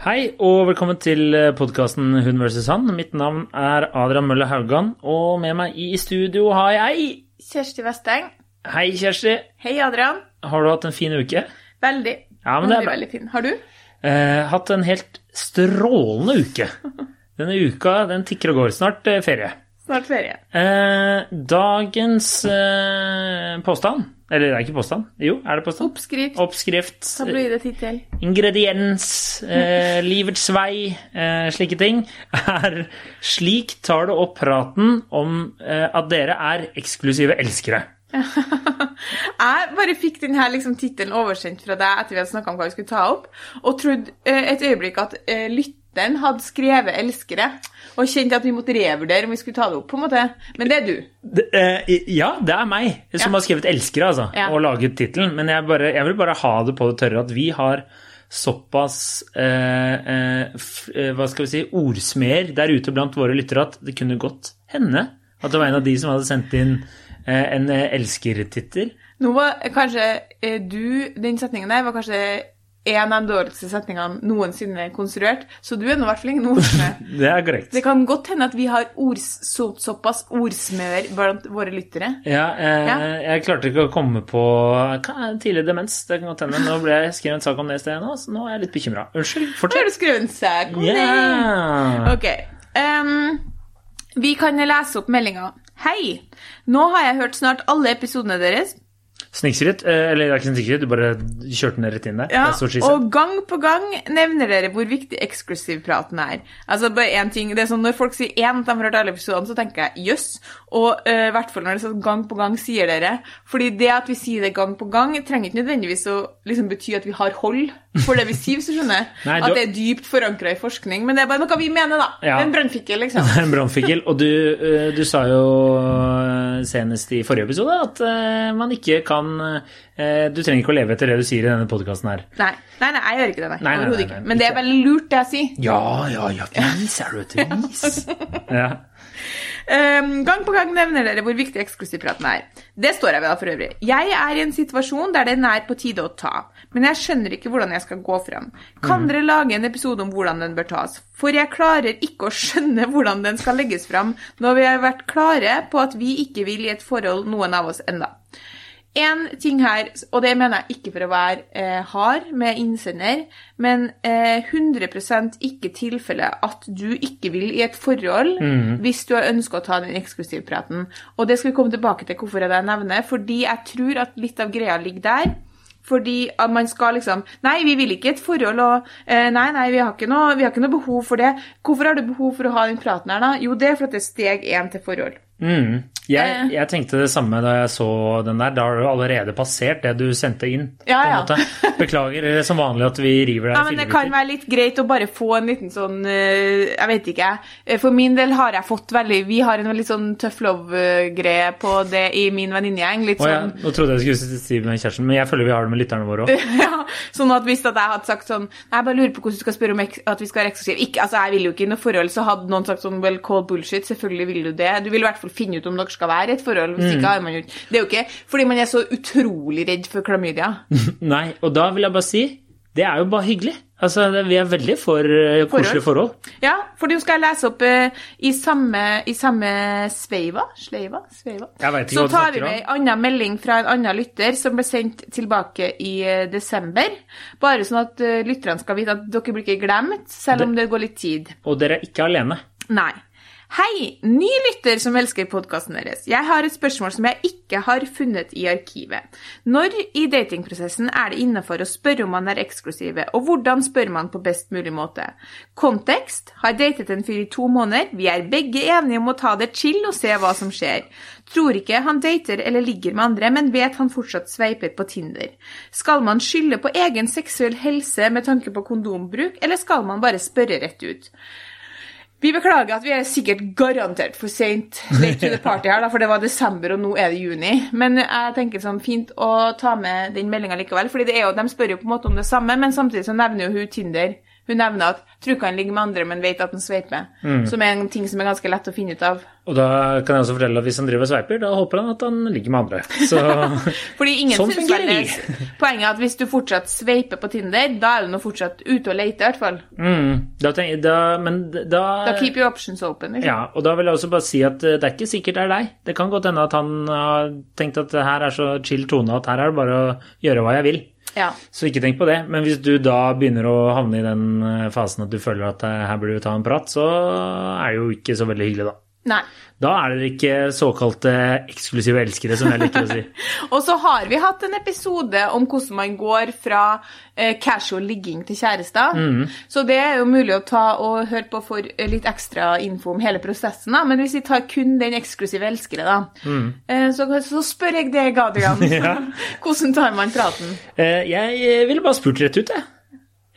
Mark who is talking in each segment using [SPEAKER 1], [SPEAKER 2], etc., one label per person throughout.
[SPEAKER 1] Hei og velkommen til podkasten Hun vs. han. Mitt navn er Adrian Mølle Haugan, og med meg i studio har jeg
[SPEAKER 2] Kjersti Vesteng.
[SPEAKER 1] Hei, Kjersti.
[SPEAKER 2] Hei, Adrian.
[SPEAKER 1] Har du hatt en fin uke?
[SPEAKER 2] Veldig.
[SPEAKER 1] Ja, men det er bra.
[SPEAKER 2] veldig fin. Har du?
[SPEAKER 1] Eh, hatt en helt strålende uke. Denne uka den tikker og går. Snart eh, ferie.
[SPEAKER 2] Snart ferie.
[SPEAKER 1] Eh, dagens eh, påstand Eller det er ikke påstand. Jo, er det påstand?
[SPEAKER 2] Oppskrift.
[SPEAKER 1] Oppskrift.
[SPEAKER 2] Tabloidetittel.
[SPEAKER 1] ingrediens, eh, livets vei, eh, slike ting, er Slik tar det opp praten om eh, at dere er eksklusive elskere.
[SPEAKER 2] Jeg bare fikk denne liksom, tittelen oversendt fra deg etter vi hadde snakka om hva vi skulle ta opp, og trodde eh, et øyeblikk at eh, lytteren hadde skrevet 'elskere', og kjente at vi måtte revurdere om vi skulle ta det opp. på en måte. Men det er du.
[SPEAKER 1] Det, eh, ja, det er meg som
[SPEAKER 2] Ja.
[SPEAKER 1] har skrevet 'elskere', altså,
[SPEAKER 2] Ja.
[SPEAKER 1] og laget tittelen. Men jeg, bare, jeg vil bare ha det på det tørre at vi har såpass eh, eh, eh, hva skal vi si, ordsmeder der ute blant våre lyttere at det kunne godt hende at det var en av de som hadde sendt inn eh, en eh, elskertittel.
[SPEAKER 2] Nå var kanskje du Den setningen der var kanskje en av de dårligste setningene noensinne konstruert, så du er nå i hvert fall ingen ordsmed.
[SPEAKER 1] Det er korrekt.
[SPEAKER 2] Det kan godt hende at vi har ords, så, såpass ordsmeder blant våre lyttere.
[SPEAKER 1] Ja, eh,
[SPEAKER 2] Ja.
[SPEAKER 1] jeg klarte ikke å komme på tidlig demens. Det kan godt hende. Nå ble jeg skrevet en sak om det i sted nå, så nå er jeg litt bekymra. Unnskyld,
[SPEAKER 2] fortsett. har du skrevet en sak om det. Ok. Um, vi kan lese opp meldinga. Hei! Nå har jeg hørt snart alle episodene deres.
[SPEAKER 1] Snikskritt. eh, Eller det er ikke snikskritt, du bare kjørte den rett inn der.
[SPEAKER 2] Ja, og gang på gang nevner dere hvor viktig eksklusivpraten er. Altså bare én ting, det er sånn Når folk sier én at de har hørt alle episodene, så tenker jeg jøss. Og i uh, hvert fall når det er sånn gang på gang sier dere. Fordi det at vi sier det gang på gang, trenger ikke nødvendigvis å liksom bety at vi har hold for det vi sier, hvis du skjønner.
[SPEAKER 1] Nei, du-
[SPEAKER 2] At det er dypt forankra i forskning. Men det er bare noe vi mener, da.
[SPEAKER 1] Ja.
[SPEAKER 2] En brannfikkel, liksom.
[SPEAKER 1] En brannfikkel. Og du, eh, du sa jo eh, senest i forrige episode at eh, man ikke kan eh, Du trenger ikke å leve etter det du sier i denne podkasten her.
[SPEAKER 2] Nei, nei, nei, jeg gjør ikke det. nei,
[SPEAKER 1] Nei, nei, nei, nei,
[SPEAKER 2] ikke. Men det er veldig lurt, det jeg sier.
[SPEAKER 1] Ja, ja, ja. Vis, er du et vis? Ja.
[SPEAKER 2] Um, gang på gang nevner dere hvor viktig eksklusivpraten er. Det står jeg ved da for øvrig. Jeg er i en situasjon der det er nær på tide å ta, men jeg skjønner ikke hvordan jeg skal gå fram. Kan dere lage en episode om hvordan den bør tas? For jeg klarer ikke å skjønne hvordan den skal legges fram når vi har vært klare på at vi ikke vil i et forhold, noen av oss enda. En ting her, og det mener jeg ikke for å være eh, hard med innsender, men eh, 100 ikke tilfelle at du ikke vil i et forhold hvis du har ønska å ta den eksklusivpraten. Og det skal vi komme tilbake til hvorfor jeg nevner, fordi jeg tror at litt av greia ligger der. Fordi at man skal liksom Nei, vi vil ikke et forhold, og eh, Nei, nei, vi har, ikke noe, vi har ikke noe behov for det. Hvorfor har du behov for å ha den praten her, da? Jo, det er for at det er steg én til forhold.
[SPEAKER 1] Mm. Jeg,
[SPEAKER 2] Eh.
[SPEAKER 1] jeg tenkte det samme da jeg så den der. Da har du allerede passert det du sendte inn.
[SPEAKER 2] Ja, ja.
[SPEAKER 1] Beklager det er som vanlig at vi river deg
[SPEAKER 2] Ja,
[SPEAKER 1] i
[SPEAKER 2] men Det kan være litt greit å bare få en liten sånn eh, Jeg vet ikke. Eh, For min del har jeg fått veldig Vi har en veldig sånn tøff love-greie på det i min venninnegjeng. Litt
[SPEAKER 1] ja,
[SPEAKER 2] sånn
[SPEAKER 1] nå trodde jeg skulle si med kjæresten, men jeg føler vi har det med lytterne våre òg.
[SPEAKER 2] ja, Sånn at hvis at jeg hadde sagt sånn jeg bare lurer på hvordan du skal spørre om at vi skal være eksklusive. Ikke, altså, jeg vil jo ikke i noe forhold, så hadde noen sagt sånn Well, call bullshit. Selvfølgelig vil du det. Du vil i hvert fall finne ut om dere skal være i et forhold. Hvis ikke har man jo Det er jo ikke fordi man er så utrolig redd for klamydia.
[SPEAKER 1] Nei, og da vil jeg bare si det er jo bare hyggelig. Altså, Vi er veldig for uh, koselige forhold.
[SPEAKER 2] Ja, for nå skal jeg lese opp uh, i samme, i samme sveiva Sleiva? Sveiva?
[SPEAKER 1] Jeg vet ikke
[SPEAKER 2] Så
[SPEAKER 1] hva
[SPEAKER 2] tar vi med en annen melding fra en annen lytter som ble sendt tilbake i uh, desember. Bare sånn at uh, lytterne skal vite at dere blir ikke glemt, selv om det går litt tid.
[SPEAKER 1] Og dere er ikke alene.
[SPEAKER 2] Nei. Hei, ny lytter som elsker podkasten deres. Jeg har et spørsmål som jeg ikke har funnet i arkivet. Når i datingprosessen er det innafor å spørre om man er eksklusive, og hvordan spør man på best mulig måte? Kontekst har datet en fyr i to måneder, vi er begge enige om å ta det chill og se hva som skjer. Tror ikke han dater eller ligger med andre, men vet han fortsatt sveiper på Tinder. Skal man skylde på egen seksuell helse med tanke på kondombruk, eller skal man bare spørre rett ut? Vi beklager at vi er sikkert garantert for seint late to the party her, da, for det var desember, og nå er det juni. Men jeg tenker sånn fint å ta med den meldinga likevel, jo, de spør jo på en måte om det samme, men samtidig så nevner jo hun Tinder. Hun nevner at tror ikke han ligger med andre, men vet at han sveiper.
[SPEAKER 1] Mm.
[SPEAKER 2] Som er en ting som er ganske lett å finne ut av.
[SPEAKER 1] Og da kan jeg også fortelle at hvis han driver og sveiper, da håper han at han ligger med andre. Så
[SPEAKER 2] Fordi ingen
[SPEAKER 1] Sånn fungerer vi.
[SPEAKER 2] Poenget er at hvis du fortsatt sveiper på Tinder, da er du nå fortsatt ute og leter, i hvert fall.
[SPEAKER 1] mm, da tenker, da, Men da,
[SPEAKER 2] Da keep your options open. Liksom.
[SPEAKER 1] Ja, og da vil jeg også bare si at eh, det er ikke sikkert det er deg. Det kan godt hende at han har tenkt at det her er så chill tone at her er det bare å gjøre hva jeg vil.
[SPEAKER 2] Ja.
[SPEAKER 1] Så ikke tenk på det. Men hvis du da begynner å havne i den eh, fasen at du føler at eh, her burde du ta en prat, så er det jo ikke så veldig hyggelig, da.
[SPEAKER 2] Nei.
[SPEAKER 1] Da er dere ikke såkalte eksklusive elskere, som jeg liker å si.
[SPEAKER 2] Og så har vi hatt en episode om hvordan man går fra eh, casual ligging til kjærester.
[SPEAKER 1] Mm.
[SPEAKER 2] Så det er jo mulig å ta og høre på for eh, litt ekstra info om hele prosessen. da. Men hvis vi tar kun den eksklusive elskere, da, eh, så, så spør jeg deg, Adrian.
[SPEAKER 1] Mm. Ja.
[SPEAKER 2] hvordan tar man praten?
[SPEAKER 1] Eh, Jeg ville bare spurt rett ut, jeg.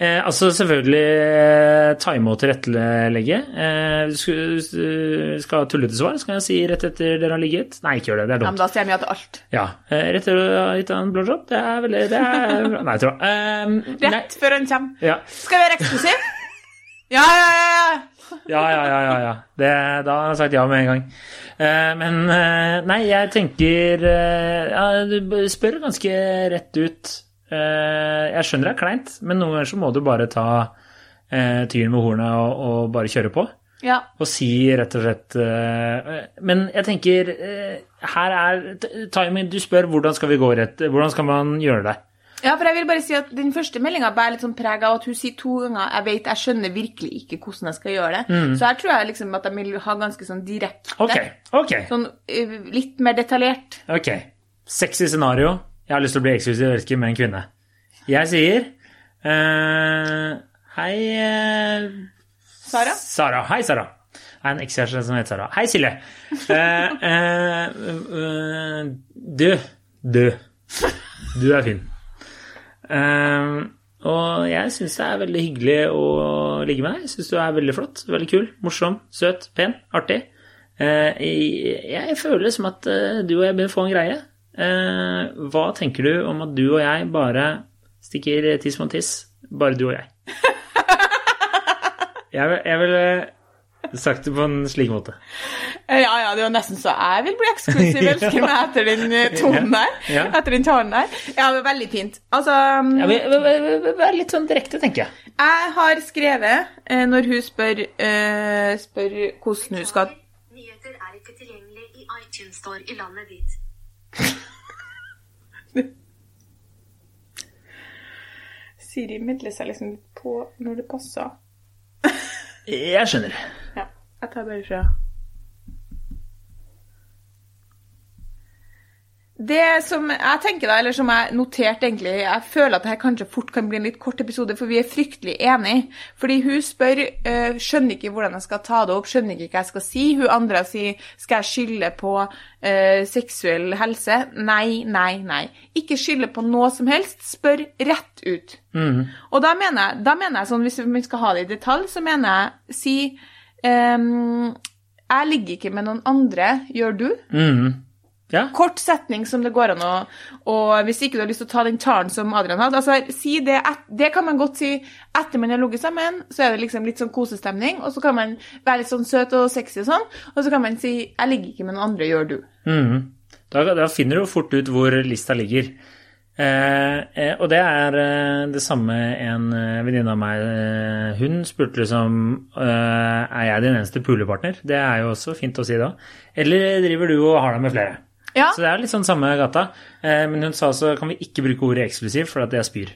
[SPEAKER 1] Eh, altså selvfølgelig eh, time og tilrettelegge. Eh, du skal ha tullete svar, skal jeg si rett etter dere har ligget. Nei, ikke gjør det, det er
[SPEAKER 2] Ja, men da sier vi ja til alt.
[SPEAKER 1] Ja, eh, rett etter å en blowjob, det er veldig det er. Nei, jeg tror rett nei,
[SPEAKER 2] før han kommer.
[SPEAKER 1] ja.
[SPEAKER 2] Skal vi være eksklusiv? Ja, ja, ja, ja.
[SPEAKER 1] Ja, ja, ja, ja. ja. Det, da har jeg sagt ja med en gang. Eh, men eh, nei, jeg tenker eh, ja, Du spør ganske rett ut. Eh, jeg skjønner det er kleint, men noen ganger så må du bare ta uh, tyren med hornet og, og bare kjøre på.
[SPEAKER 2] ja.
[SPEAKER 1] Og si rett og slett eh, Men jeg tenker eh, Her er timing. Du spør hvordan skal vi gå rett Hvordan skal man gjøre det?
[SPEAKER 2] Ja, for jeg vil bare si at Den første meldinga bærer litt sånn preg av at hun sier to ganger Jeg vet, jeg skjønner virkelig ikke hvordan jeg skal gjøre det. Så her tror jeg liksom at de vil ha ganske sånn direkte.
[SPEAKER 1] Ok. ok,
[SPEAKER 2] Sånn eh, litt mer detaljert.
[SPEAKER 1] ok. Sexy scenario. Jeg har lyst til å bli eksklusiv elsker med en kvinne. Jeg sier uh, Hei uh,
[SPEAKER 2] Sara?
[SPEAKER 1] Sara. Hei, Sara. Jeg har en ekskjæreste som heter Sara. Hei, Silje. Uh, du. Du. Du er fin. Og jeg syns det er veldig hyggelig å ligge med deg. Jeg syns du er veldig flott, veldig kul, morsom, søt, pen, artig. Jeg, føler som at du og jeg begynner å få en greie. Eh, hva tenker du om at du og jeg bare stikker tiss mot tiss? Bare du og jeg. Jeg, vil- jeg ville sagt det på en slik måte.
[SPEAKER 2] Eh, Ja, ja, det var nesten så jeg vil bli eksklusiv elsker meg etter den eh, tonen der.
[SPEAKER 1] Ja.
[SPEAKER 2] Etter den talen der. Ja, det var veldig fint. Altså mm,
[SPEAKER 1] Ja, Vær litt sånn direkte, tenker jeg.
[SPEAKER 2] Jeg har skrevet, eh, når hun spør, eh, spør hvordan hun skal
[SPEAKER 3] Nyheter er ikke tilgjengelig i iTunes Store i landet ditt.
[SPEAKER 2] Siri midler seg liksom litt på når det passer.
[SPEAKER 1] Jeg skjønner.
[SPEAKER 2] Ja, jeg tar bare fra Det som jeg tenker da, eller som jeg noterte egentlig, jeg føler at dette kanskje fort kan bli en litt kort episode, for vi er fryktelig enige. Fordi hun spør, øh, skjønner ikke hvordan jeg skal ta det opp, skjønner ikke hva jeg skal si. Hun andre sier, skal jeg skylde på øh, seksuell helse? Nei, nei, nei. Ikke skylde på noe som helst, spør rett ut. Og da mener jeg, da mener jeg sånn, hvis vi skal ha det i detalj, så mener jeg, si, ehm, jeg ligger ikke med noen andre, gjør du?
[SPEAKER 1] Mhm. Ja.
[SPEAKER 2] Kort setning som det går an å Og hvis ikke du har lyst til å ta den talen som Adrian hadde altså si det, et, det kan man godt si etter man har ligget sammen, så er det liksom litt sånn kosestemning, og så kan man være litt sånn søt og sexy og sånn, og så kan man si 'jeg ligger ikke med noen andre, gjør du'?
[SPEAKER 1] Mm. Da, da finner du jo fort ut hvor lista ligger. Eh, eh, og det er eh, det samme en eh, venninne av meg eh, Hun spurte liksom eh, Er jeg din eneste pulepartner. Det er jo også fint å si da. Eller driver du og har deg med flere?
[SPEAKER 2] Ja,
[SPEAKER 1] Så det er litt sånn samme gata. Eh, men hun sa også kan vi ikke bruke ordet eksklusiv, for at jeg spyr.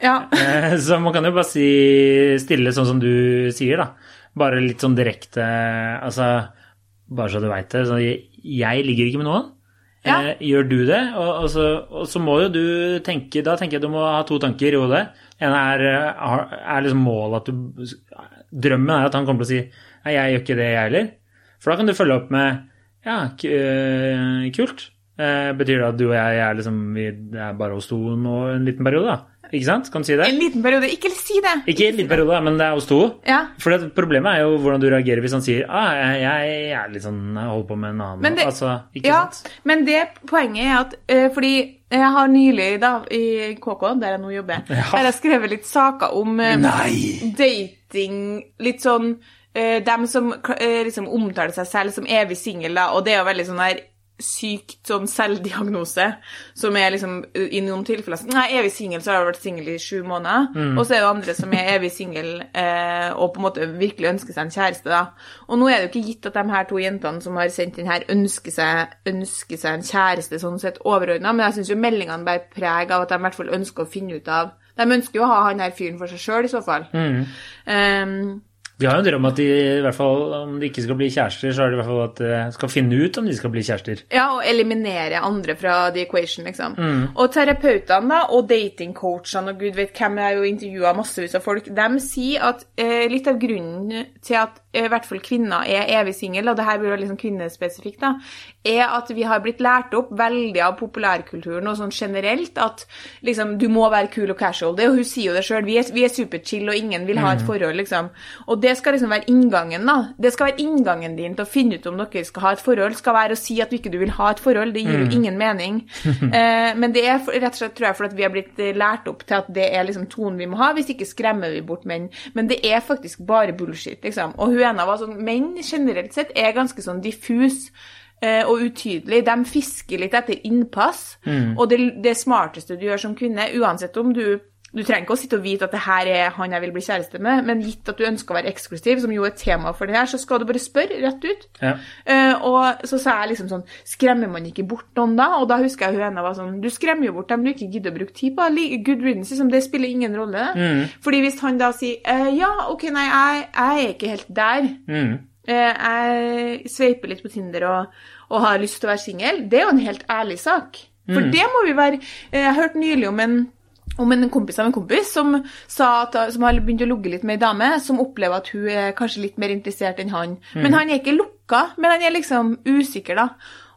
[SPEAKER 2] ja.
[SPEAKER 1] Eh, Så man kan jo bare si stille sånn som du sier, da. Bare litt sånn direkte Altså, bare så du veit det. Så jeg, jeg ligger ikke med noen.
[SPEAKER 2] Ja.
[SPEAKER 1] Eh, gjør du det? Og, og, så, og så må jo du tenke Da tenker jeg du må ha to tanker i hodet. En er, er liksom målet at du Drømmen er at han kommer til å si Nei, jeg gjør ikke det, jeg heller. For da kan du følge opp med Ja, øh, kult. Eh, betyr det at du og jeg er liksom vi er bare hos to nå en liten periode, da? ikke sant? Kan du si det?
[SPEAKER 2] En liten periode. Ikke si det!
[SPEAKER 1] Ikke en liten periode, men det er hos to.
[SPEAKER 2] Ja.
[SPEAKER 1] For problemet er jo hvordan du reagerer hvis han sier ah, jeg, jeg er litt sånn, jeg holder på med en annen
[SPEAKER 2] Men det-
[SPEAKER 1] Altså, ikke
[SPEAKER 2] ja,
[SPEAKER 1] sant?
[SPEAKER 2] men det poenget er at uh, Fordi jeg har nylig da, i KK, der jeg nå jobber,
[SPEAKER 1] Ja.
[SPEAKER 2] der jeg skrevet litt saker om
[SPEAKER 1] uh,
[SPEAKER 2] dating Litt sånn eh, Dem som eh, liksom omtaler seg selv som evig singel, og det er jo veldig sånn der sykt sånn selvdiagnose, som er liksom eh, i noen tilfeller sånn Nei, evig singel, så har jeg vært singel i sju måneder. Og så er det andre som er evig singel eh, og på en måte virkelig ønsker seg en kjæreste, da. Og nå er det jo ikke gitt at de her to jentene som har sendt den her, ønsker seg, ønsker seg en kjæreste sånn sett overordna, men jeg syns jo meldingene bærer preg av at de i hvert fall ønsker å finne ut av De ønsker jo å ha han her fyren for seg sjøl, i så fall. Um,
[SPEAKER 1] De har jo en drøm om at de, i hvert fall om de ikke skal bli kjærester, så er det i hvert fall at de skal finne ut om de skal bli kjærester.
[SPEAKER 2] Ja, og eliminere andre fra the equation, liksom. Og terapeutene da, og datingcoachene og gud vet hvem, jeg har jo intervjua massevis av folk, de sier at eh, litt av grunnen til at eh, i hvert fall kvinner er evig single, og det her blir jo liksom kvinnespesifikt, da, er at vi har blitt lært opp veldig av populærkulturen og sånn generelt at liksom, du må være cool og casual. Det, og hun sier jo det sjøl, vi, er- vi er superchill, og ingen vil ha et forhold, liksom. Og det skal liksom være inngangen, da. Det skal være inngangen din til å finne ut om dere skal ha et forhold. Skal være å si at du ikke vil ha et forhold. Det gir jo ingen mening. eh, men det er rett og slett, tror jeg, fordi vi har blitt eh, lært opp til at det er liksom tonen vi må ha. Hvis ikke skremmer vi bort menn. Men det er faktisk bare bullshit, liksom. Og hun ene var sånn Menn generelt sett er ganske sånn diffus eh, og utydelig. De fisker litt etter innpass. Og det, det smarteste du gjør som kvinne, uansett om du du trenger ikke å sitte og vite at det her er han jeg vil bli kjæreste med, men gitt at du ønsker å være eksklusiv, som jo er tema for det her, så skal du bare spørre rett ut.
[SPEAKER 1] Ja.
[SPEAKER 2] Uh, og så sa jeg liksom sånn Skremmer man ikke bort noen da? Og da husker jeg hun ene var sånn Du skremmer jo bort dem du ikke gidder å bruke tid på. Good riddance, liksom. Det spiller ingen rolle. Fordi hvis han da sier uh, Ja, OK, nei, jeg, jeg er ikke helt der.
[SPEAKER 1] Mm.
[SPEAKER 2] Uh, jeg sveiper litt på Tinder og, og har lyst til å være singel. Det er jo en helt ærlig sak. For det må vi være Jeg hørte nylig om en om en kompis av en kompis som, sa at, som har begynt å lugge litt med ei dame, som opplever at hun er kanskje litt mer interessert enn han. Men han er ikke lukka, men han er liksom usikker, da.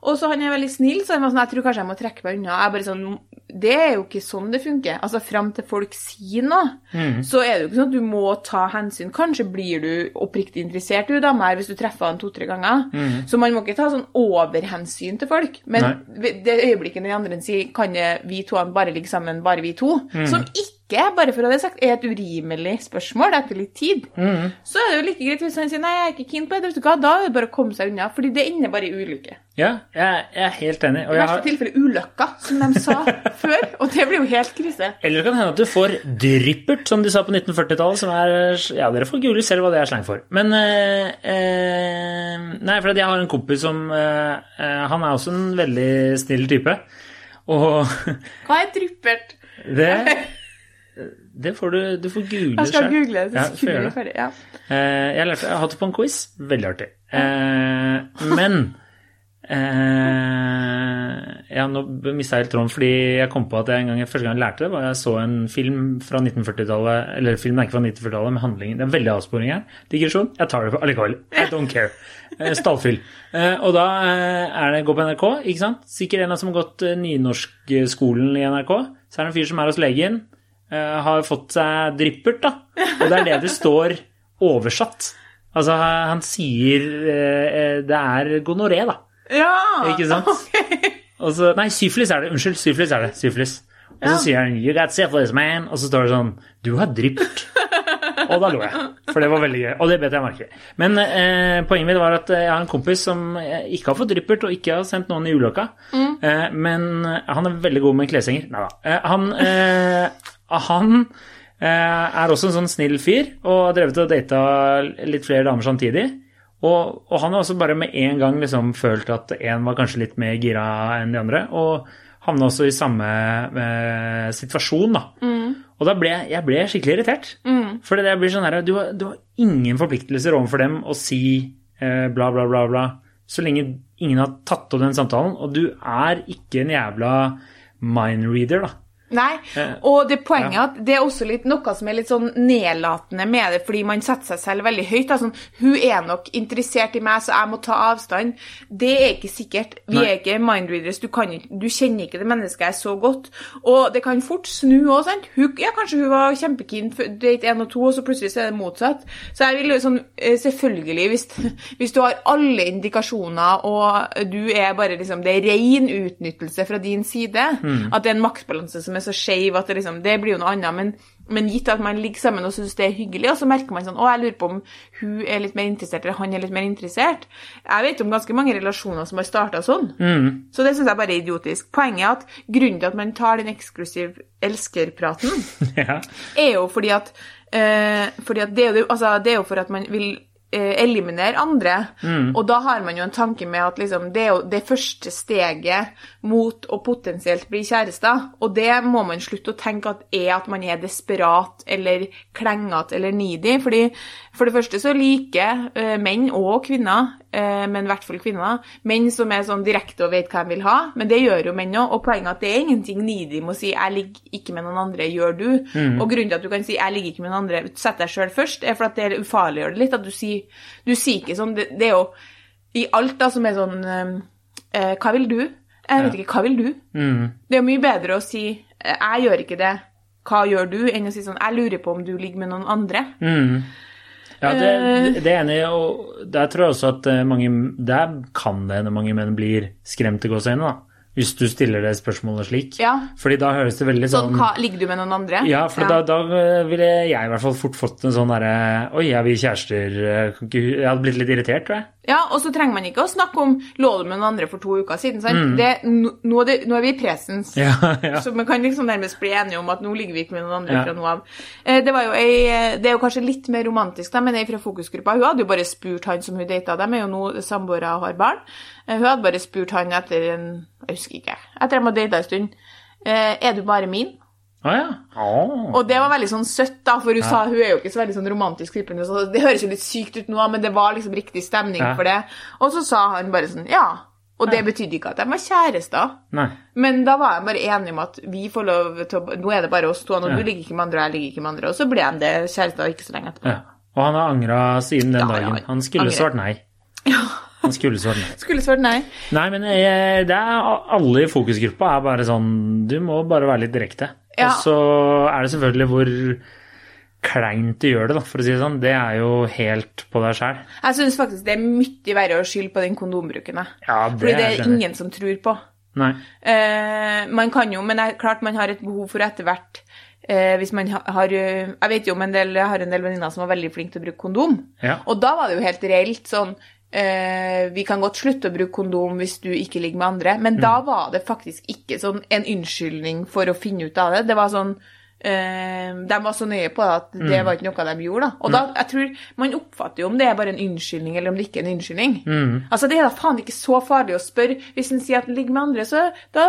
[SPEAKER 2] Og så han er veldig snill, så han var sånn, jeg tror kanskje jeg må trekke meg unna. Jeg bare sånn, Det er jo ikke sånn det funker. Altså, Fram til folk sier noe, så er det jo ikke sånn at du må ta hensyn. Kanskje blir du oppriktig interessert i dama her hvis du treffer han to-tre ganger. Så man må ikke ta sånn overhensyn til folk. Men
[SPEAKER 1] Nei.
[SPEAKER 2] det øyeblikket den andre sier kan vi to bare ligge sammen, bare vi to, som ikke, bare for å ha det sagt, er et urimelig spørsmål etter litt tid, så er det jo like greit hvis han sier nei, jeg er ikke keen på det, vet du hva, da er det bare å komme seg unna, fordi det ender bare i ulykke.
[SPEAKER 1] ja, jeg, jeg er helt enig. Og
[SPEAKER 2] I verste
[SPEAKER 1] har,
[SPEAKER 2] tilfelle ulykka, som de sa før, og det blir jo helt krise.
[SPEAKER 1] eller det kan hende at du får dryppert, som de sa på 1940-tallet, som er Ja, dere får gule selv hva det er slang for. Men eh, eh, Nei, for jeg har en kompis som eh, eh, Han er også en veldig snill type. Og
[SPEAKER 2] Hva er dryppert?
[SPEAKER 1] det Det får du Du får google
[SPEAKER 2] Jeg skal
[SPEAKER 1] selv.
[SPEAKER 2] google det.
[SPEAKER 1] Ja,
[SPEAKER 2] så
[SPEAKER 1] gjøre
[SPEAKER 2] skulle
[SPEAKER 1] det.
[SPEAKER 2] ja.
[SPEAKER 1] Eh, jeg, lærte, jeg har hatt det på en quiz. Veldig artig. Eh, men eh, Ja, nå mista jeg helt tråden, fordi jeg kom på at jeg en gang, første gang jeg lærte det, var jeg så en film fra 1940-tallet, eller filmen er ikke fra 1940-tallet, med handlingen Det er veldig avsporing her. Digresjon. Jeg tar det på allikevel. I don't care. Eh, Stallfyll. Eh, og da er det gå på NRK, ikke sant? Sikkert en av som har gått nynorskskolen i NRK. Så er det en fyr som er hos legen, har fått seg dryppert, da. Og det er det det står oversatt. Altså, han sier eh, det er gonoré, da.
[SPEAKER 2] Ja!
[SPEAKER 1] Ikke sant? Og så, nei, syflis er det. Unnskyld, syflis er det. Syflis. Og så
[SPEAKER 2] Ja.
[SPEAKER 1] sier han 'You got syphilis, man', og så står det sånn 'Du har dryppert'. og da lo jeg, for det var veldig gøy. Og det bet jeg merke i. Men eh, poenget mitt var at jeg har en kompis som eh, ikke har fått dryppert, og ikke har sendt noen i ulykka. Eh, men han er veldig god med kleshenger. Nei da. Eh, han eh, han eh, er også en sånn snill fyr, og har drevet og data litt flere damer samtidig. Og, og han har også bare med en gang liksom følt at en var kanskje litt mer gira enn de andre, og havna også i samme eh, situasjon, da. Og da ble jeg, ble skikkelig irritert. For det blir sånn her, du har, du har ingen forpliktelser overfor dem å si eh, bla, bla, bla, bla, så lenge ingen har tatt opp den samtalen, og du er ikke en jævla mindreader, da.
[SPEAKER 2] Nei, og det poenget
[SPEAKER 1] ja.
[SPEAKER 2] at det er også litt, noe som er litt sånn nedlatende med det, fordi man setter seg selv veldig høyt. Sånn, hun er nok interessert i meg, så jeg må ta avstand. Det er ikke sikkert. Vi
[SPEAKER 1] Nei.
[SPEAKER 2] er ikke mindreaders. Du, kan du kjenner ikke det mennesket jeg så godt. Og det kan fort snu òg, sant. Hun, ja, kanskje hun var kjempekeen date 1 og 2, og så plutselig så er det motsatt. Så jeg vil jo sånn, eh, selvfølgelig, hvis, hvis du har alle indikasjoner, og du er bare liksom Det er ren utnyttelse fra din side, at det er en maktbalanse som er så skeiv at det liksom Det blir jo noe annet, men, men gitt at man ligger sammen og syns det er hyggelig, og så merker man sånn Å, jeg lurer på om hun er litt mer interessert, eller han er litt mer interessert. Jeg vet om ganske mange relasjoner som har starta sånn. Så det syns jeg bare er idiotisk. Poenget er at grunnen til at man tar den eksklusiv elskerpraten,
[SPEAKER 1] Ja.
[SPEAKER 2] er jo fordi at, eh, fordi at det, er jo, altså, det er jo for at man vil eh, eliminere andre. Og da har man jo en tanke med at liksom, det er det første steget mot å potensielt bli kjærester. Og det må man slutte å tenke at er at man er desperat eller klengete eller needy. fordi for det første så liker uh, menn og kvinner, uh, men i hvert fall kvinner, menn som er sånn direkte og vet hva de vil ha. Men det gjør jo menn òg. Og poenget er at det er ingenting needy med å si 'jeg ligger ikke med noen andre, gjør du'. Og grunnen til at du kan si 'jeg ligger ikke med noen andre', sett deg sjøl først, er for at det ufarliggjør det litt. At du sier, du sier ikke sånn det, det er jo i alt da som er sånn uh, 'Hva vil du?' Jeg vet ikke, hva vil du?
[SPEAKER 1] Mm.
[SPEAKER 2] Det er mye bedre å si eh, 'jeg gjør ikke det', hva gjør du, enn å si sånn 'jeg lurer på om du ligger med noen andre'.
[SPEAKER 1] Mm. Ja, det,
[SPEAKER 2] Eh.
[SPEAKER 1] det er enig, og der tror jeg også at eh, mange Der kan det hende mange menn blir skremt i gåseøynene, da. Hvis du stiller det spørsmålet slik.
[SPEAKER 2] Ja.
[SPEAKER 1] Fordi da høres det veldig
[SPEAKER 2] Sånn,
[SPEAKER 1] sånn
[SPEAKER 2] hva, ligger du med noen andre?
[SPEAKER 1] Ja, for Da, da ville jeg i hvert fall fort fått en sånn derre Oi, er vi kjærester? Jeg hadde blitt litt irritert, tror jeg.
[SPEAKER 2] Ja, og så trenger man ikke å snakke om lå du med noen andre for to uker siden. sant?
[SPEAKER 1] Mm.
[SPEAKER 2] Det, nå, nå er vi i presens.
[SPEAKER 1] Ja, ja.
[SPEAKER 2] Så man kan liksom nærmest bli enige om at nå ligger vi ikke med noen andre
[SPEAKER 1] Ja.
[SPEAKER 2] fra nå av. Eh, Det, var jo ei, det er jo kanskje litt mer romantisk, da, men ei fra fokusgruppa hun hadde jo bare spurt han som hun data. De er jo nå samboere og har barn. Eh, Hun hadde bare spurt han etter en Jeg husker ikke. Etter de hadde data en stund. eh, Er du bare min?
[SPEAKER 1] Å ja. oh.
[SPEAKER 2] Og det var veldig sånn søtt, da, for hun sa hun er jo ikke så veldig sånn romantisk klippende. Så Det høres jo litt sykt ut nå, men det var liksom riktig stemning
[SPEAKER 1] Ja.
[SPEAKER 2] for det. Og så sa han bare sånn ja. Og det betydde ikke at de var kjærester.
[SPEAKER 1] Nei.
[SPEAKER 2] Men da var jeg bare enig om at vi får lov til å Nå er det bare oss to, og
[SPEAKER 1] Ja.
[SPEAKER 2] du ligger ikke med andre, og jeg ligger ikke med andre. Og så ble de det kjærester ikke så lenge etterpå.
[SPEAKER 1] Ja. Og han har angra siden den
[SPEAKER 2] Ja, ja,
[SPEAKER 1] dagen. Han skulle svart nei. Han skulle svart nei.
[SPEAKER 2] Skulle svart nei.
[SPEAKER 1] Nei, men jeg, det er, alle i fokusgruppa er bare sånn Du må bare være litt direkte.
[SPEAKER 2] Ja.
[SPEAKER 1] Og så er det selvfølgelig hvor kleint du gjør det, da, for å si det sånn. Det er jo helt på deg sjæl.
[SPEAKER 2] Jeg syns faktisk det er mye verre å skylde på den kondombruken. jeg.
[SPEAKER 1] Ja, det
[SPEAKER 2] Fordi det
[SPEAKER 1] er
[SPEAKER 2] ingen som tror på.
[SPEAKER 1] Nei.
[SPEAKER 2] Eh, man kan jo, men det er klart man har et behov for etter hvert eh, hvis man har Jeg vet jo om en del, jeg har en del venninner som var veldig flinke til å bruke kondom.
[SPEAKER 1] Ja.
[SPEAKER 2] Og da var det jo helt reelt sånn eh, Vi kan godt slutte å bruke kondom hvis du ikke ligger med andre, men da var det faktisk ikke sånn en unnskyldning for å finne ut av det. Det var sånn De var så nøye på at det var ikke noe de gjorde. da. Og da, jeg tror Man oppfatter jo om det er bare en unnskyldning, eller om det ikke er en unnskyldning. Altså, Det er da faen ikke så farlig å spørre. Hvis en sier at en ligger med andre, så da,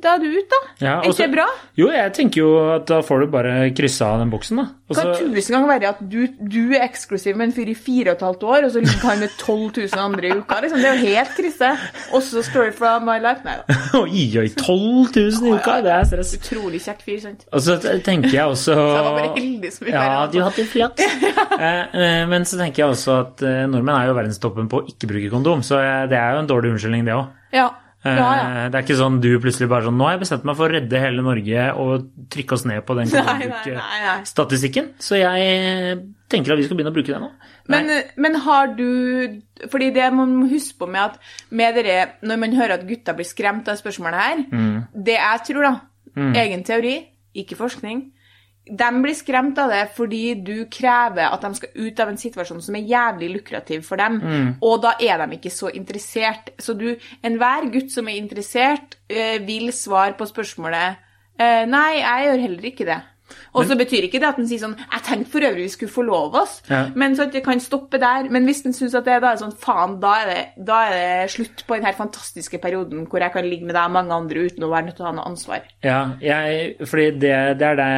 [SPEAKER 2] da er du ute, da.
[SPEAKER 1] Ja,
[SPEAKER 2] er ikke det bra?
[SPEAKER 1] Jo, jeg tenker jo at da får du bare kryssa av den boksen, da.
[SPEAKER 2] Det kan tusen ganger være at du, du er eksklusiv med en fyr i fire og et halvt år, og så ligger han med 12 000 andre i uka. Liksom. Det er jo helt krise. Også story from my life. Nei da.
[SPEAKER 1] Oi, oi, 12 000 i uka! Det er stress.
[SPEAKER 2] Utrolig kjekk fyr, sant.
[SPEAKER 1] Altså, så tenker jeg også
[SPEAKER 2] Så jeg var bare heldig som
[SPEAKER 1] Ja, flaks. Eh, eh, Men så tenker jeg også at eh, nordmenn er jo verdenstoppen på å ikke bruke kondom, så det er jo en dårlig unnskyldning, det òg.
[SPEAKER 2] Ja. Ja, ja.
[SPEAKER 1] Det er ikke sånn du plutselig bare sånn Nå har jeg bestemt meg for å redde hele Norge og trykke oss ned på den kondombrukstatistikken, så jeg tenker at vi skal begynne å bruke det nå.
[SPEAKER 2] Men, men har du Fordi det man må huske på med at med dere, når man hører at gutta blir skremt av spørsmålet her
[SPEAKER 1] Mm.
[SPEAKER 2] Det jeg tror, da, egen teori, ikke forskning De blir skremt av det fordi du krever at de skal ut av en situasjon som er jævlig lukrativ for dem,
[SPEAKER 1] Mm.
[SPEAKER 2] og da er de ikke så interessert. Så du, enhver gutt som er interessert, eh, vil svare på spørsmålet eh, Nei, jeg gjør heller ikke det. Og så betyr ikke det at den sier sånn Jeg tenkte for øvrig vi skulle forlove oss,
[SPEAKER 1] Ja.
[SPEAKER 2] men så at det kan stoppe der. Men hvis den syns at det da er sånn faen, da er det, da er det slutt på den her fantastiske perioden hvor jeg kan ligge med deg og mange andre uten å være nødt til å ha noe ansvar.
[SPEAKER 1] Ja, jeg, fordi det, det er det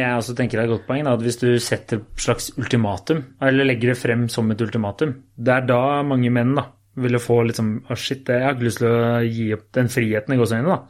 [SPEAKER 1] jeg også tenker er et godt poeng. Da, at hvis du setter et slags ultimatum, eller legger det frem som et ultimatum, det er da mange menn da, ville få litt sånn Å, shit, jeg har ikke lyst til å gi opp den friheten i gåseøynene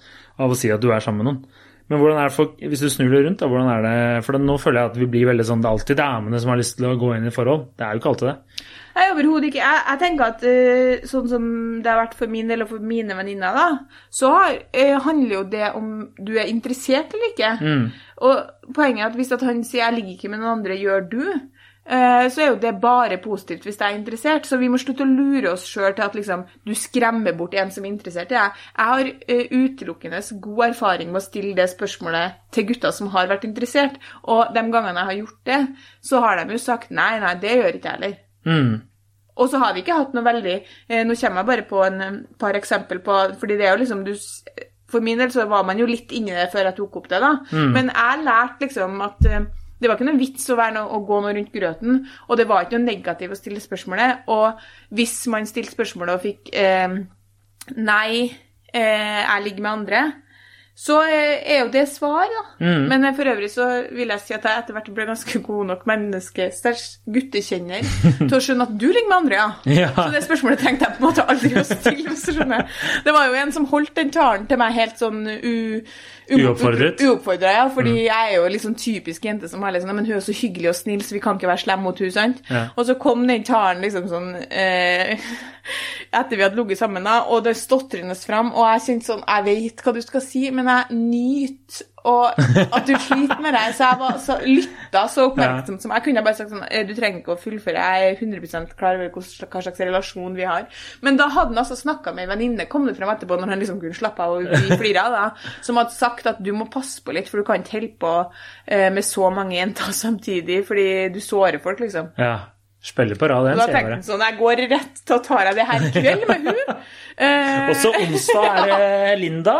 [SPEAKER 1] av å si at du er sammen med noen. Men hvordan er det for, hvis du snur det rundt, da, hvordan er det For nå føler jeg at vi blir veldig sånn Det er alltid damene som har lyst til å gå inn i forhold. Det er jo ikke alltid det.
[SPEAKER 2] Nei, overhodet ikke. Jeg, jeg tenker at uh, sånn som det har vært for min del og for mine venninner, da, så har, eh, handler jo det om du er interessert eller ikke.
[SPEAKER 1] Mm.
[SPEAKER 2] Og poenget er at hvis at han sier 'jeg ligger ikke med noen andre, gjør du', så er jo det bare positivt hvis jeg er interessert. Så vi må slutte å lure oss sjøl til at liksom, du skremmer bort en som er interessert. Jeg har eh, utelukkende god erfaring med å stille det spørsmålet til gutter som har vært interessert. Og de gangene jeg har gjort det, så har de jo sagt 'nei, nei, det gjør ikke jeg heller'.
[SPEAKER 1] Mm.
[SPEAKER 2] Og så har vi ikke hatt noe veldig eh, Nå kommer jeg bare på en eh, par eksempel på fordi det er jo liksom du For min del så var man jo litt inni det før jeg tok opp det, da. Men jeg lærte liksom at eh, det var ikke noe vits å, noe, å gå noe rundt grøten, og det var ikke noe negativt å stille spørsmålet. Og hvis man stilte spørsmålet og fikk eh, Nei, eh, jeg ligger med andre, så eh, er jo det svar, da.
[SPEAKER 1] Mm.
[SPEAKER 2] Men for øvrig så vil jeg si at jeg etter hvert ble ganske god nok menneske, guttekjenner, til å skjønne at du ligger med andre, ja.
[SPEAKER 1] Ja.
[SPEAKER 2] Så det spørsmålet tenkte jeg på en måte aldri å stille. Det var jo en som holdt den talen til meg helt sånn u...
[SPEAKER 1] Uoppfordret?
[SPEAKER 2] Uoppfordra, ja. Fordi jeg er jo liksom typisk jente som er liksom Men hun er så hyggelig og snill, så vi kan ikke være slemme mot henne, sant?
[SPEAKER 1] Ja.
[SPEAKER 2] Og så kom den talen liksom sånn eh, Etter vi hadde ligget sammen, da, og det stotrende fram, og jeg kjente sånn Jeg vet hva du skal si, men jeg nyter og at du sliter med det. Så jeg var så, lytta så oppmerksomt som jeg kunne bare sagt sånn «Eh, Du trenger ikke å fullføre, jeg er 100 klar over hva slags- relasjon vi har. Men da hadde han altså snakka med ei venninne, kom det frem etterpå, når han liksom kunne slappe av og vi flira, da, som hadde sagt at du må passe på litt, for du kan ikke holde på eh, med så mange jenter samtidig, fordi du sårer folk, liksom.
[SPEAKER 1] ja. Spiller på rad,
[SPEAKER 2] Og
[SPEAKER 1] den,
[SPEAKER 2] da tenkte han sånn Jeg går rett til å ta deg det her i kveld med hun. Eh,
[SPEAKER 1] Også onsdag er det Linda,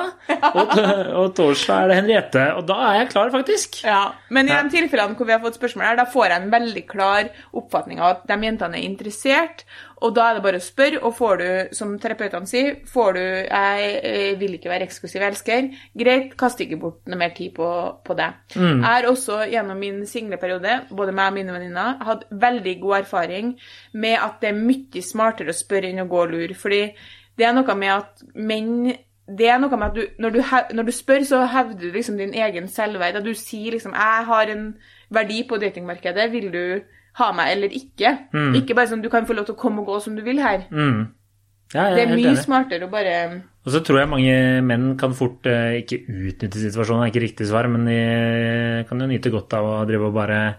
[SPEAKER 1] og, og torsdag er det Henriette. Og da er jeg klar, faktisk.
[SPEAKER 2] Ja, Men i de tilfellene hvor vi har fått spørsmål her, da får jeg en veldig klar oppfatning av at de jentene er interessert, og da er det bare å spørre, og får du, som terapeutene sier, får du 'jeg eh, vil ikke være eksklusiv elsker', greit, kast ikke bort noe mer tid på, på det. Jeg har også gjennom min singleperiode, både meg og mine venninner, hatt veldig god erfaring med at det er mye smartere å spørre enn å gå og lure, fordi det er noe med at menn det er noe med at du, når, du, når du spør, så hevder du liksom din egen selvverd. At du sier liksom 'Jeg har en verdi på datingmarkedet. Vil du ha meg eller ikke?' Ikke bare sånn 'Du kan få lov til å komme og gå som du vil her'.
[SPEAKER 1] Mm. Ja,
[SPEAKER 2] Det
[SPEAKER 1] er
[SPEAKER 2] mye smartere å bare
[SPEAKER 1] Og så tror jeg mange menn kan fort eh, ikke utnytte situasjonen, er ikke riktig svar, men de kan jo nyte godt av å drive og bare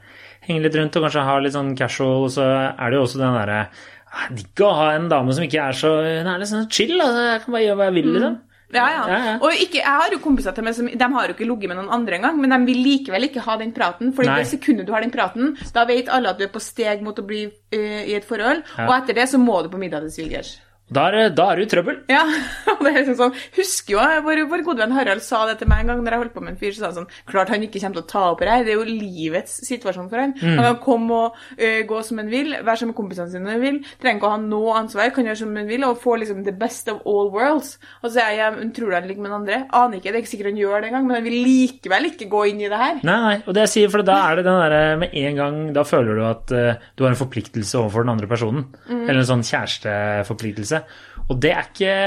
[SPEAKER 1] henge litt rundt og kanskje ha litt sånn casual. Og så er det jo også den derre ah, Digg å ha en dame som ikke er så Hun er litt sånn chill, altså. Jeg kan bare gjøre hva jeg vil, liksom.
[SPEAKER 2] Ja, ja.
[SPEAKER 1] Ja, ja.
[SPEAKER 2] Og ikke, jeg har jo kompiser til meg som de har jo ikke ligget med noen andre engang, men de vil likevel ikke ha den praten. For det sekundet du har den praten, da vet alle at du er på steg mot å bli uh, i et forhold, og etter det så må du på middag til svigers.
[SPEAKER 1] Da er, da er du i trøbbel.
[SPEAKER 2] Ja, og det er liksom sånn Husker jo vår, vår gode venn Harald sa det til meg en gang når jeg holdt på med en fyr, så sa han sånn Klart han ikke kommer til å ta opp det her, det er jo livets situasjon for han. Han kan komme og ø, gå som han vil, være som med kompisene sine når han vil, trenger ikke å ha noe ansvar, kan gjøre som han vil, og få liksom the best of all worlds. Og så er jeg, hun tror han ligger med den andre? Aner ikke, det er ikke sikkert han gjør det engang, men han vil likevel ikke gå inn i det her.
[SPEAKER 1] Nei, nei, og det jeg sier, for da er det den derre med en gang Da føler du at uh, du har en forpliktelse overfor den andre personen. Eller en sånn kjæresteforpliktelse. Og det er ikke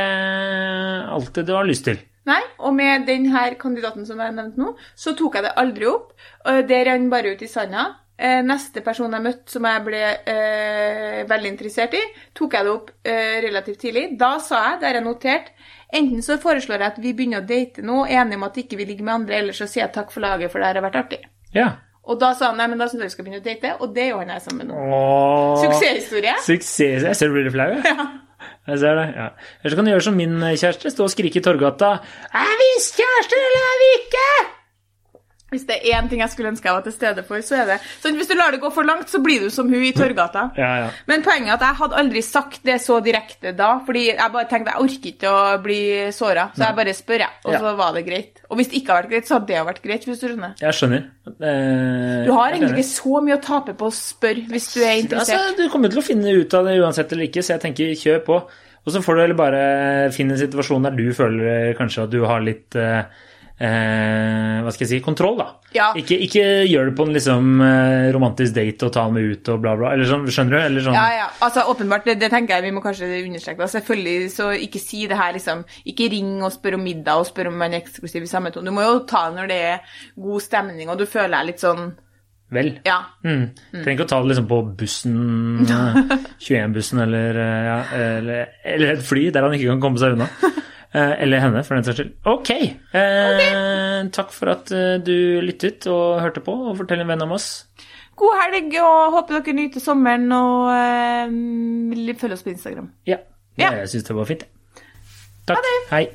[SPEAKER 1] alltid du har lyst til.
[SPEAKER 2] Nei, og med denne kandidaten som jeg nevnte nå, så tok jeg det aldri opp. Det rant bare ut i sanda. Eh, Neste person jeg møtte som jeg ble eh, veldig interessert i, tok jeg det opp eh, relativt tidlig. Da sa jeg, det har jeg notert, enten så foreslår jeg at vi begynner å date nå, enige om at ikke vi ligger med andre, eller så sier jeg takk for laget, for det her har vært artig.
[SPEAKER 1] Ja.
[SPEAKER 2] Og da sa han nei, men da syns jeg vi skal begynne å date, og det gjør han jeg sammen med nå. Suksesshistorie.
[SPEAKER 1] Suksess. Jeg ser du blir flau, jeg. Jeg ser det, ja. Eller så kan du gjøre som min kjæreste, stå og skrike i Torgata. Er vi kjærester, eller er vi ikke?
[SPEAKER 2] Hvis det er én ting jeg skulle ønske jeg var til stede for, så er det sånn, Hvis du lar det gå for langt, så blir du som hun i Torgata.
[SPEAKER 1] Ja, ja.
[SPEAKER 2] Men poenget er at jeg hadde aldri sagt det så direkte da, fordi jeg bare tenkte jeg orker ikke å bli såra, så jeg bare spør, jeg. Og
[SPEAKER 1] Ja.
[SPEAKER 2] så var det greit. Og hvis det ikke har vært greit, så hadde det vært greit, hvis du skjønner.
[SPEAKER 1] Jeg skjønner. Eh,
[SPEAKER 2] Du har egentlig ikke så mye å tape på å spørre hvis du er interessert.
[SPEAKER 1] Altså, du kommer til å finne ut av det uansett eller ikke, så jeg tenker kjør på. Og så får du heller bare finne en situasjon der du føler kanskje at du har litt eh, eh, hva skal jeg si, kontroll, da.
[SPEAKER 2] Ja.
[SPEAKER 1] Ikke, ikke gjør det på en liksom eh, romantisk date og ta med ut og bla, bla. Eller sånn, skjønner du? Eller sånn,
[SPEAKER 2] Ja, ja. Altså, åpenbart, det, det tenker jeg vi må kanskje understreke. da. Selvfølgelig, så ikke si det her, liksom. Ikke ring og spør om middag og spør om man er eksklusiv i samme tone. Du må jo ta det når det er god stemning, og du føler deg litt sånn
[SPEAKER 1] Vel.
[SPEAKER 2] Ja.
[SPEAKER 1] Mm. Trenger ikke å ta det liksom på bussen, eh, 21-bussen eller, eh, ja, eller, eller et fly der han ikke kan komme seg unna. Eh, Eller henne, for den saks skyld. Ok. Eh, Takk for at eh, du lyttet og hørte på, og fortell en venn om oss.
[SPEAKER 2] God helg, og håper dere nyter sommeren, og eh, følg oss på Instagram.
[SPEAKER 1] Ja.
[SPEAKER 2] Ja.
[SPEAKER 1] Jeg syns det var fint. Takk. Hei.